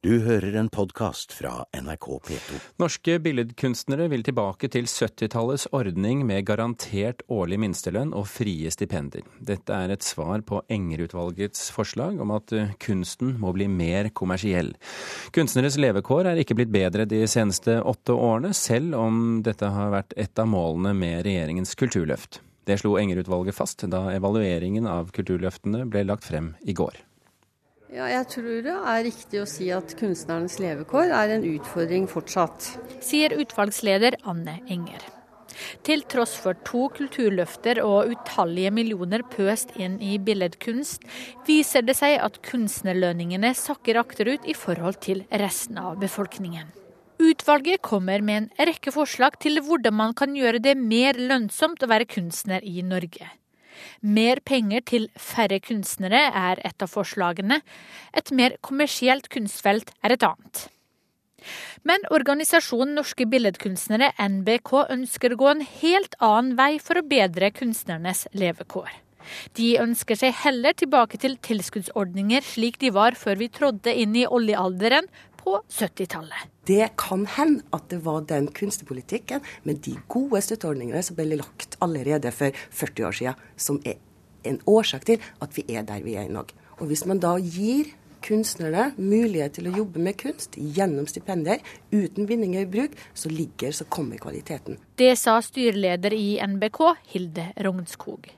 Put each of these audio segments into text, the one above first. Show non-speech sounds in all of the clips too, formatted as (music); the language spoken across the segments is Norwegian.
Du hører en podkast fra NRK P2. Norske billedkunstnere vil tilbake til 70-tallets ordning med garantert årlig minstelønn og frie stipender. Dette er et svar på Enger-utvalgets forslag om at eh, kunsten må bli mer kommersiell. Kunstneres levekår er ikke blitt bedre de seneste åtte årene, selv om dette har vært et av målene med regjeringens kulturløft. Det slo Enger-utvalget fast da evalueringen av kulturløftene ble lagt frem i går. Ja, jeg tror det er riktig å si at kunstnernes levekår er en utfordring fortsatt. Sier utvalgsleder Anne Enger. Til tross for to kulturløfter og utallige millioner pøst inn i billedkunst, viser det seg at kunstnerlønningene sakker akterut i forhold til resten av befolkningen. Utvalget kommer med en rekke forslag til hvordan man kan gjøre det mer lønnsomt å være kunstner i Norge. Mer penger til færre kunstnere er et av forslagene. Et mer kommersielt kunstfelt er et annet. Men organisasjonen Norske Billedkunstnere, NBK, ønsker å gå en helt annen vei for å bedre kunstnernes levekår. De ønsker seg heller tilbake til tilskuddsordninger slik de var før vi trådte inn i oljealderen på 70-tallet. Det kan hende at det var den kunstnerpolitikken med de gode støtteordningene som ble lagt allerede for 40 år siden, som er en årsak til at vi er der vi er i dag. Og Hvis man da gir kunstnerne mulighet til å jobbe med kunst gjennom stipendier, uten vinninger i bruk, så ligger, så kommer kvaliteten. Det sa styreleder i NBK, Hilde Rognskog.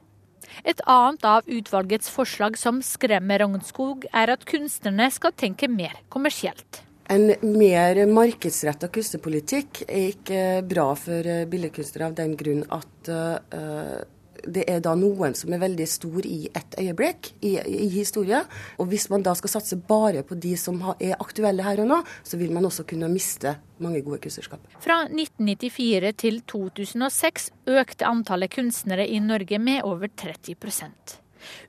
Et annet av utvalgets forslag som skremmer Rognskog, er at kunstnerne skal tenke mer kommersielt. En mer markedsretta kunstnerpolitikk er ikke bra for eh, billedkunstnere av den grunn at uh, det er da noen som er veldig stor i ett øyeblikk i, i historie. Og hvis man da skal satse bare på de som er aktuelle her og nå, så vil man også kunne miste mange gode kunstnerskap. Fra 1994 til 2006 økte antallet kunstnere i Norge med over 30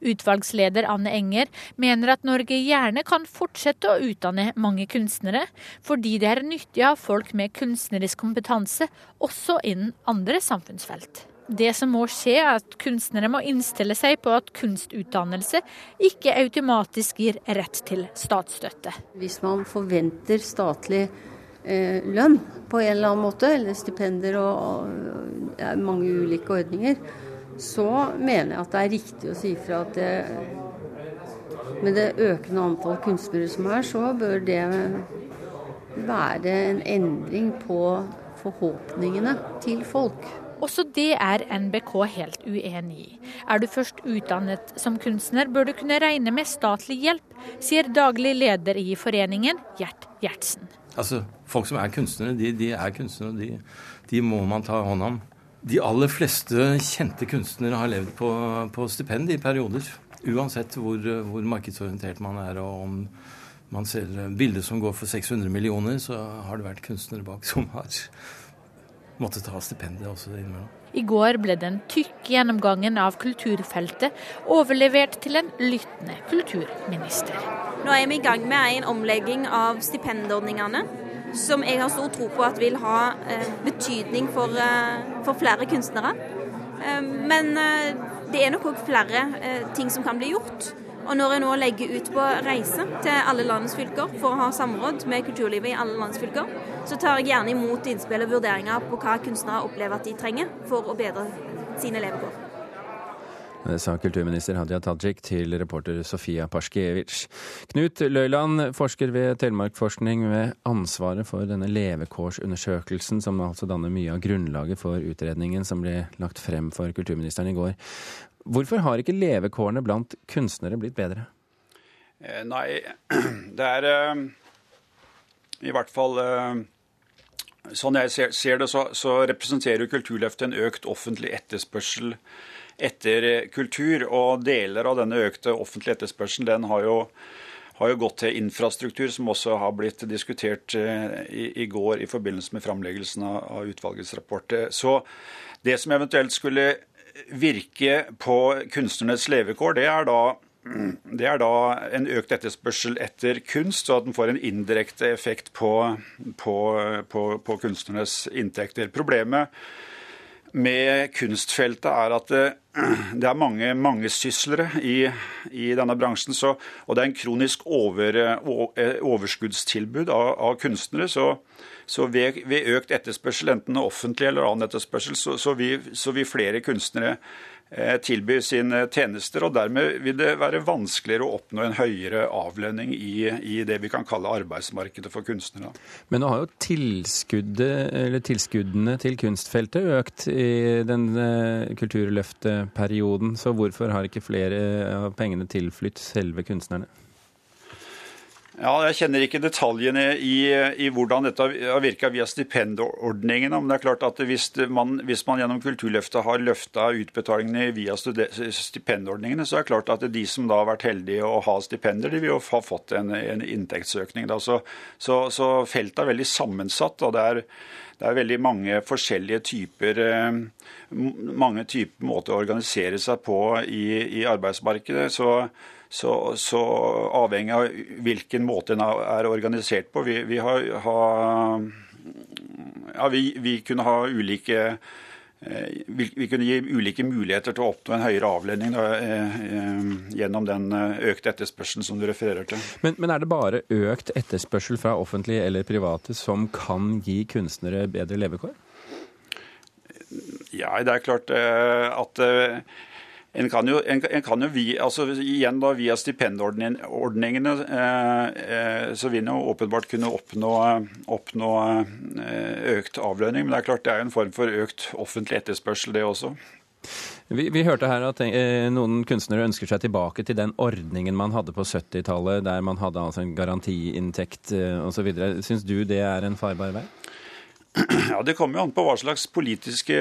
Utvalgsleder Anne Enger mener at Norge gjerne kan fortsette å utdanne mange kunstnere, fordi det er nyttig av folk med kunstnerisk kompetanse også innen andre samfunnsfelt. Det som må skje, er at kunstnere må innstille seg på at kunstutdannelse ikke automatisk gir rett til statsstøtte. Hvis man forventer statlig eh, lønn på en eller annen måte, eller stipender og, og mange ulike ordninger, så mener jeg at det er riktig å si fra at det, med det økende antall kunstnere som er, så bør det være en endring på forhåpningene til folk. Også det er NBK helt uenig i. Er du først utdannet som kunstner, bør du kunne regne med statlig hjelp, sier daglig leder i foreningen, Gjert Gjertsen. Altså, Folk som er kunstnere, de, de er kunstnere, de, de må man ta hånd om. De aller fleste kjente kunstnere har levd på, på stipend i perioder. Uansett hvor, hvor, markedsorientert man er og om man ser bilder som går for 600 millioner, så har det vært kunstnere bak som har måttet ta stipendet også innimellom. I går ble den tykke gjennomgangen av kulturfeltet overlevert til en lyttende kulturminister. Nå er vi i gang med en omlegging av stipendordningene som jeg har stor tro på at vil ha eh, betydning for, eh, for flere kunstnere. Eh, men det er nok òg flere ting som kan bli gjort. Og når jeg nå legger ut på reise til alle landets fylker for å ha samråd med kulturlivet i alle landets fylker, så tar jeg gjerne imot innspill og vurderinger på hva kunstnere opplever at de trenger for å bedre sine levekår. Det sa kulturminister Hadia Tajik til reporter Sofia Paskiewicz. Knut Løyland, forsker ved Telemarkforskning med ansvaret for denne levekårsundersøkelsen, som altså danner mye av grunnlaget for utredningen som ble lagt frem for kulturministeren i går. Hvorfor har ikke levekårene blant kunstnere blitt bedre? Eh, nei, (clears throat) det er eh, i hvert fall eh, Sånn jeg ser det, så, så representerer Kulturløftet en økt offentlig etterspørsel etter kultur. Og deler av denne økte offentlige etterspørselen den har jo, har jo gått til infrastruktur, som også har blitt diskutert eh, i, i går i forbindelse med framleggelsen av, av utvalgets rapport. Så det som eventuelt skulle virke på kunstnernes levekår, det er da (clears throat) det er da en økt etterspørsel etter kunst, så at den får en indirekte effekt på, på, på, på kunstnernes inntekter. Problemet med kunstfeltet, er at det, det er mange mangesyslere i, i denne bransjen. Så, og det er en kronisk over, overskuddstilbud av, av kunstnere. Så, så ved, ved, økt etterspørsel, enten offentlig eller annen etterspørsel, så, så, vil, vil flere kunstnere Eh, tilbyr sine tjenester, og dermed vil det være vanskeligere å oppnå en høyere avlønning i, i det vi kan kalle arbeidsmarkedet for kunstnere. Men nå har jo tilskuddene til kunstfeltet økt i den kulturløfteperioden. så hvorfor har ikke flere av pengene tilflytt selve kunstnerne? Ja, Jeg kjenner ikke detaljene i, i hvordan dette har virka via stipendordningene. Men det er klart at hvis man, hvis man gjennom Kulturløftet har løfta utbetalingene via stipendordningene, så er det klart at de som da har vært heldige å ha stipender, de vil jo ha fått en, en inntektsøkning. Så, så, så, feltet er veldig sammensatt. og det er, det er veldig mange forskjellige typer eh, mange typer måter å organisere seg på i, i arbeidsmarkedet. Så så, så, avhengig av hvilken måte en er organisert på. Vi, vi, har, ha, ja, vi, vi kunne ha ulike eh, vi kunne gi ulike muligheter til å oppnå en høyere avledning da, eh, eh, gjennom den økte etterspørselen som du refererer til. Men, men, er det bare økt etterspørsel fra offentlige eller private som kan gi kunstnere bedre levekår? Ja, det er klart at en kan jo, en, en kan jo vi, altså igjen da via stipendordningene eh, eh, så vil en åpenbart kunne oppnå, oppnå eh, økt avlønning. Men det er klart det er en form for økt offentlig etterspørsel, det også. Vi, vi, hørte her at eh, noen kunstnere ønsker seg tilbake til den ordningen man hadde på 70-tallet, der man hadde altså en garantiinntekt eh, osv. Syns du det er en farbar vei? Ja, Det kommer jo an på hva slags politiske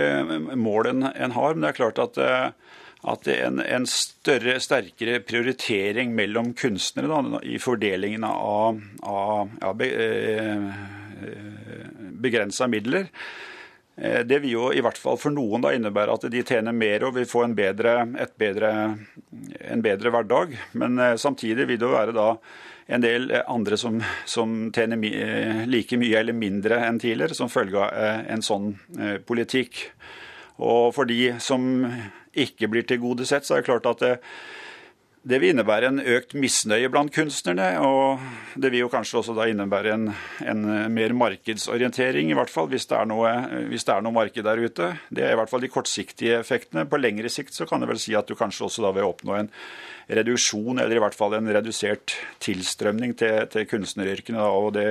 mål en, en har. Men det er klart at eh, at en, en større, sterkere prioritering mellom kunstnere da, i fordelingen av, av ja, be, eh, begrensa midler. Eh, det vil jo i hvert fall for noen da innebære at de tjener mer og vil få en bedre, bedre, en bedre hverdag. Men eh, samtidig vil det jo være da en del andre som, som tjener like mye eller mindre enn tidligere, som følge av en sånn politikk. Og for de som ikke blir tilgodesett, så er det klart at det, det vil innebære en økt misnøye blant kunstnerne. Og det vil jo kanskje også da innebære en, en mer markedsorientering, i hvert fall hvis det, noe, hvis det, er noe, marked der ute. Det er i hvert fall de kortsiktige effektene. På lengre sikt så kan det vel si at du kanskje også da vil oppnå en reduksjon, eller i hvert fall en redusert tilstrømning til, til kunstneryrkene. Og det,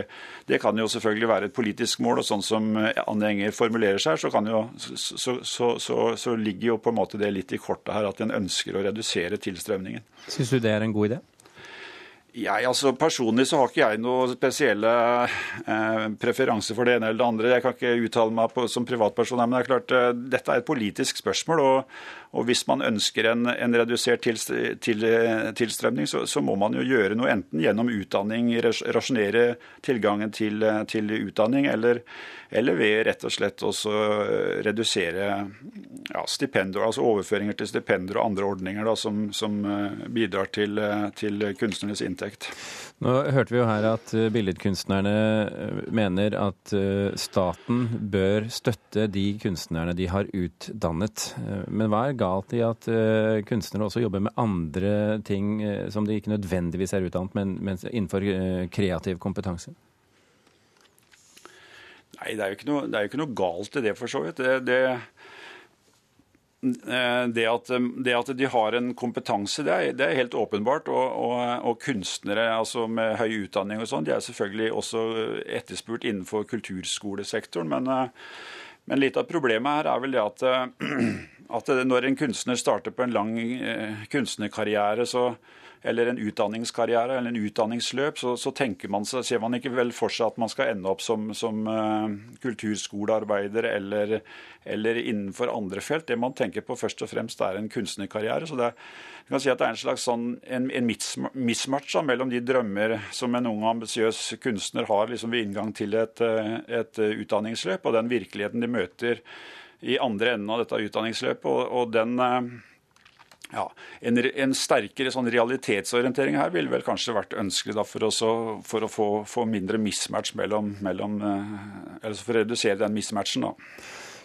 det, kan jo selvfølgelig være et politisk mål, og sånn som Anne Enger formulerer seg, så, jo, så, så, så ligger jo på en måte det litt i kortet her at en ønsker å redusere tilstrømningen. Syns du det er en god idé? Jeg, altså Personlig så har ikke jeg noe spesielle eh, preferanse for det ene eller det andre. Jeg kan ikke uttale meg på, som privatperson, men det er klart, eh, dette er et politisk spørsmål. og og Hvis man ønsker en, en redusert til, til, tilstrømning, så, så, må man jo gjøre noe enten gjennom utdanning, rasjonere tilgangen til, til utdanning, eller, eller, ved rett og slett også redusere ja, stipender, altså overføringer til stipender og andre ordninger da, som, som eh, bidrar til, til kunstnernes inntekt. Nå hørte vi jo her at eh, billedkunstnerne eh, mener at staten bør støtte de kunstnerne de har utdannet. Men hva er galt i at kunstnere også jobber med andre ting som de ikke nødvendigvis er utdannet, men, men innenfor kreativ kompetanse? Nei, det er, noe, det er, jo ikke noe, galt i det, for så vidt. Det, det, det, at, det, at, de har en kompetanse, det er, det er helt åpenbart. Og, og, og, kunstnere altså med høy utdanning og sånn, de er selvfølgelig også etterspurt innenfor kulturskolesektoren. Men, men litt av problemet her er vel det at (clears throat) at når en kunstner starter på en lang eh, kunstnerkarriere, så, eller en utdanningskarriere eller en utdanningsløp, så, så tenker man seg, ser man ikke vel for seg at man skal ende opp som, som uh, kulturskolearbeider eller, eller, innenfor andre felt. Det man tenker på først og fremst er en kunstnerkarriere. så det er, kan si at det er en slags sånn, en, en mismatch mellom de drømmer som en ung ambisiøs kunstner har liksom ved inngang til et, eh, et utdanningsløp, og den virkeligheten de møter i andre enden av dette utdanningsløpet. og, og den eh, ja, en, en, sterkere sånn realitetsorientering her ville vel kanskje vært ønskelig da, for, også, for, å få, få, mindre mismatch mellom, mellom eh, Eller for å redusere den mismatchen. da.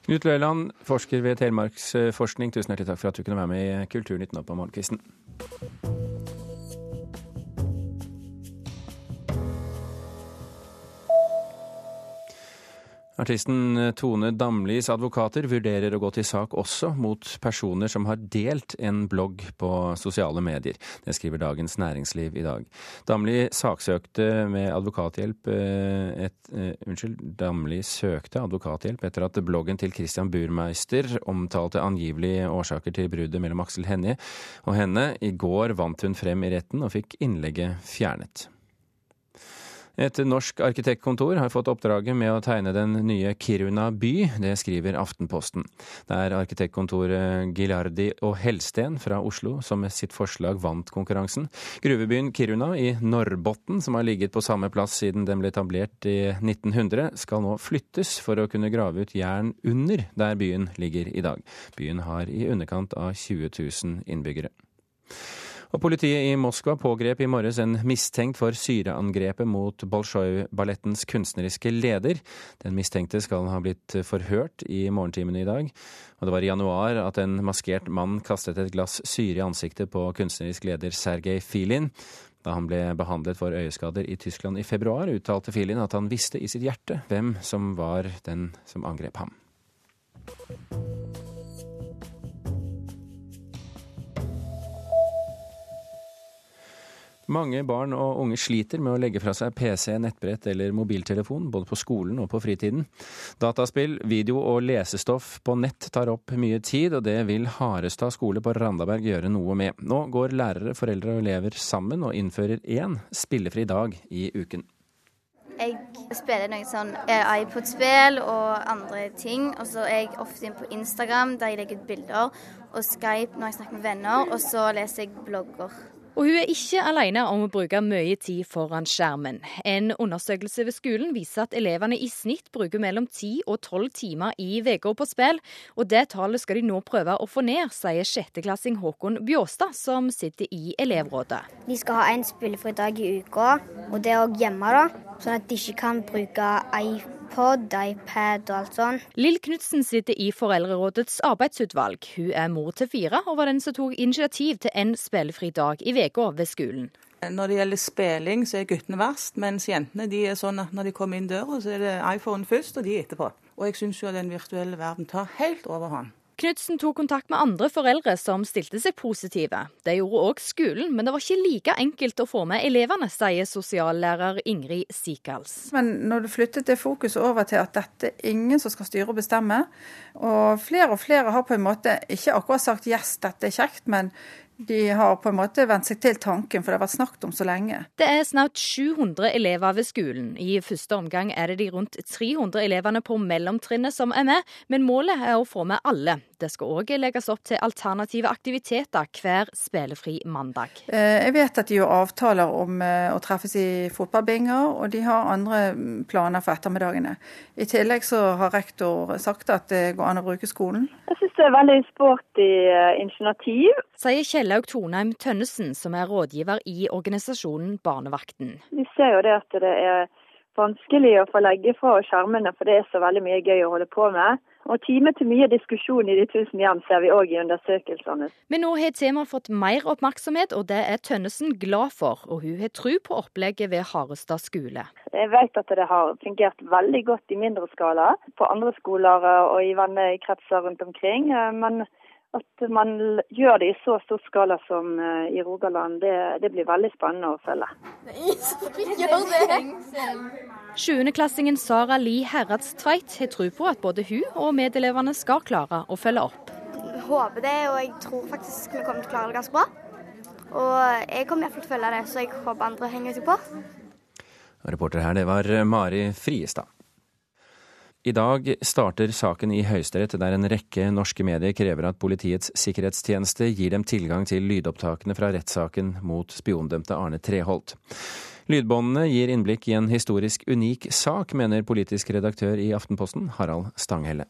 Knut Løiland, forsker ved Telemarksforskning, tusen hjertelig takk for at du kunne være med i Kulturnytt nå på morgenkvisten. Artisten Tone Damlis advokater vurderer å gå til sak også mot personer som har delt en blogg på sosiale medier. Det skriver Dagens Næringsliv i dag. Damli saksøkte med advokathjelp eh, et, uh, Unnskyld, Damli søkte advokathjelp etter at bloggen til Christian Burmeister omtalte angivelige årsaker til bruddet mellom Aksel Hennie og henne. I går vant hun frem i retten og fikk innlegget fjernet. Et norsk arkitektkontor har fått oppdraget med å tegne den nye Kiruna by. Det skriver Aftenposten. Det er arkitektkontoret Gilardi og Helsten fra Oslo som med sitt forslag vant konkurransen. Gruvebyen Kiruna i Norrbotten, som har ligget på samme plass siden den ble etablert i 1900, skal nå flyttes for å kunne grave ut jern under der byen ligger i dag. Byen har i underkant av 20 000 innbyggere. Og politiet i Moskva pågrep i morges en mistenkt for syreangrepet mot Bolsjoj-ballettens kunstneriske leder. Den mistenkte skal ha blitt forhørt i morgentimene i dag. Og det var i januar at en maskert mann kastet et glass syre i ansiktet på kunstnerisk leder Sergej Filin. Da han ble behandlet for øyeskader i Tyskland i februar, uttalte Filin at han visste i sitt hjerte hvem som var den som angrep ham. Mange barn og unge sliter med å legge fra seg PC, nettbrett eller mobiltelefon, både på skolen og på fritiden. Dataspill, video og lesestoff på nett tar opp mye tid, og det vil Harestad skole på Randaberg gjøre noe med. Nå går lærere, foreldre og elever sammen og innfører én spillefri dag i uken. Jeg spiller noe sånn iPod-spill og andre ting. Og så er jeg ofte inne på Instagram der jeg legger ut bilder, og Skype når jeg snakker med venner, og så leser jeg blogger. Og hun er ikke alene om å bruke mye tid foran skjermen. En undersøkelse ved skolen viser at elevene i snitt bruker mellom 10 og 12 timer i uka på spill, og det tallet skal de nå prøve å få ned, sier sjetteklassing Håkon Bjåstad, som sitter i elevrådet. De skal ha en spillefri dag i uka, og det er òg hjemme, da, sånn at de ikke kan bruke iPod, iPad og alt sånt. Lill Knutsen sitter i Foreldrerådets arbeidsutvalg. Hun er mor til fire, og var den som tok initiativ til en spillefri dag i uka ved skolen. Når det gjelder spilling, så er guttene verst, mens jentene de er sånn at når de kommer inn døra, så er det iPhone først, og de etterpå. Og jeg syns jo at den virtuelle verden tar helt overhånd. Knutsen tok kontakt med andre foreldre som stilte seg positive. Det gjorde òg skolen, men det var ikke like enkelt å få med elevene, sier sosiallærer Ingrid Sikals. Men når du flyttet det fokuset over til at dette er ingen som skal styre og bestemme, og flere og flere har på en måte ikke akkurat sagt yes, dette er kjekt, men de har på en måte vent seg til tanken, for det har vært snakket om så lenge. Det er snart 700 elever ved skolen. I første omgang er det de rundt 300 elevene på mellomtrinnet som er med, men målet er å få med alle. Det skal òg legges opp til alternative aktiviteter hver spillefri mandag. Eh, jeg vet at de gjør avtaler om eh, å treffes i fotballbinger, og de har andre mm, planer for ettermiddagene. I tillegg så har rektor sagt at det går an å bruke skolen. Jeg syns det er veldig sporty eh, initiativ. Sier Kjellaug Tonheim Tønnesen, som er rådgiver i organisasjonen Barnevakten. Vi ser jo det at det er vanskelig å få legge fra skjermene, for det er så veldig mye gøy å holde på med. Og time til mye diskusjon i de tusen hjem ser vi òg i undersøkelsene. Men nå har temaet fått mer oppmerksomhet, og det er Tønnesen glad for. Og hun har tro på opplegget ved Harestad skole. Jeg vet at det har fungert veldig godt i mindre skala på andre skoler og i vennekretser rundt omkring. Men at man gjør det i så stor skala som eh, i Rogaland, det, det blir veldig spennende å følge. Sjuendeklassingen Sara Li Herradstveit har tro på at både hun og medelevene skal klare å følge opp. Jeg håper det, og jeg tror faktisk vi kommer til å klare det ganske bra. Og jeg kommer iallfall til å følge det, så jeg håper andre henger seg på. Reporter her, det var Mari Friestad. I dag starter saken i Høyesterett, der en rekke norske medier krever at Politiets sikkerhetstjeneste gir dem tilgang til lydopptakene fra rettssaken mot spiondømte Arne Treholt. Lydbåndene gir innblikk i en historisk unik sak, mener politisk redaktør i Aftenposten, Harald Stanghelle.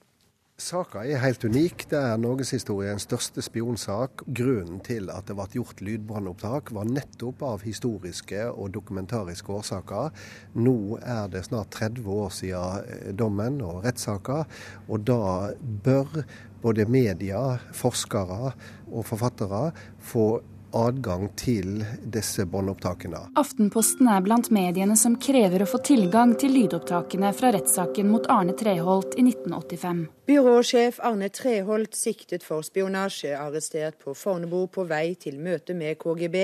Saka er helt unik. Det er norgeshistoriens største spionsak. Grunnen til at det ble gjort lydbåndopptak, var nettopp av historiske og dokumentariske årsaker. Nå er det snart 30 år siden eh, dommen og rettssaka, og da bør både media, forskere og forfattere få adgang til disse båndopptakene. Aftenposten er blant mediene som krever å få tilgang til lydopptakene fra rettssaken mot Arne Treholt i 1985. Byråsjef Arne Treholt siktet for spionasje, arrestert på Fornebu på vei til møte med KGB.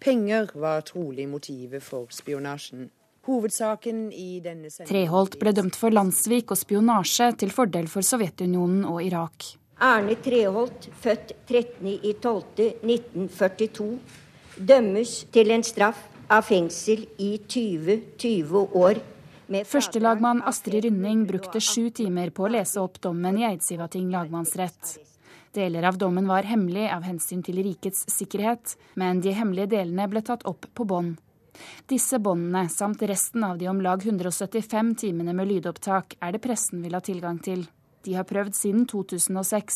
Penger var trolig motivet for spionasjen. Hovedsaken i denne Treholt ble dømt for landssvik og spionasje til fordel for Sovjetunionen og Irak. Arne Treholt, født 13.12.1942, dømmes til en straff av fengsel i 20-20 år. Førstelagmann Astrid Rynning brukte sju timer på å lese opp dommen i Eidsivating lagmannsrett. Deler av dommen var hemmelig av hensyn til rikets sikkerhet, men de hemmelige delene ble tatt opp på bånd. Disse båndene, samt resten av de om lag 175 timene med lydopptak, er det pressen vil ha tilgang til. De har prøvd siden 2006.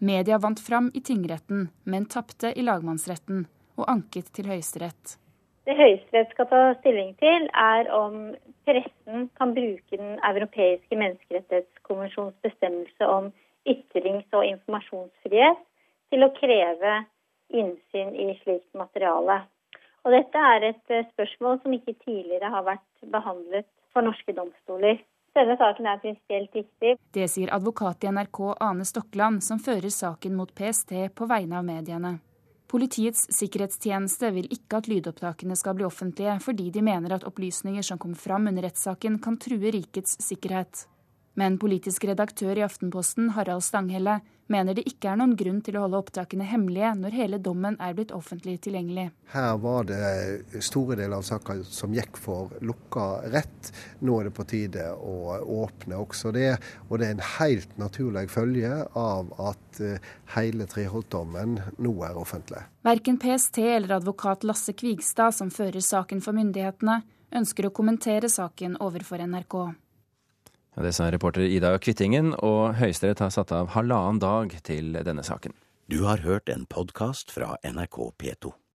Media vant fram i tingretten, men tapte i lagmannsretten og anket til Høyesterett. Det Høyesterett skal ta stilling til, er om pressen kan bruke Den europeiske menneskerettighetskonvensjons bestemmelse om ytrings- og informasjonsfrihet til å kreve innsyn i slikt materiale. Og dette er et eh, spørsmål som ikke tidligere har vært behandlet for norske domstoler. Denne saken er prinsipielt viktig. Det sier advokat i NRK Ane Stokkeland, som fører saken mot PST på vegne av mediene. Politiets sikkerhetstjeneste vil ikke at lydopptakene skal bli offentlige, fordi de mener at opplysninger som kom fram under rettssaken kan true rikets sikkerhet. Men politisk redaktør i Aftenposten, Harald Stanghelle, mener det ikke er noen grunn til å holde opptakene hemmelige når hele dommen er blitt offentlig tilgjengelig. Her var det store deler av saka som gikk for lukka rett. Nå er det på tide å åpne også det. Og det er en helt naturlig følge av at eh, hele Treholt-dommen nå er offentlig. Verken PST eller advokat Lasse Kvigstad, som fører saken for myndighetene, ønsker å kommentere saken overfor NRK. Det sa reporter Ida Kvittingen, og Høyesterett har satt av halvannen dag til denne saken. Du har hørt en podkast fra NRK P2.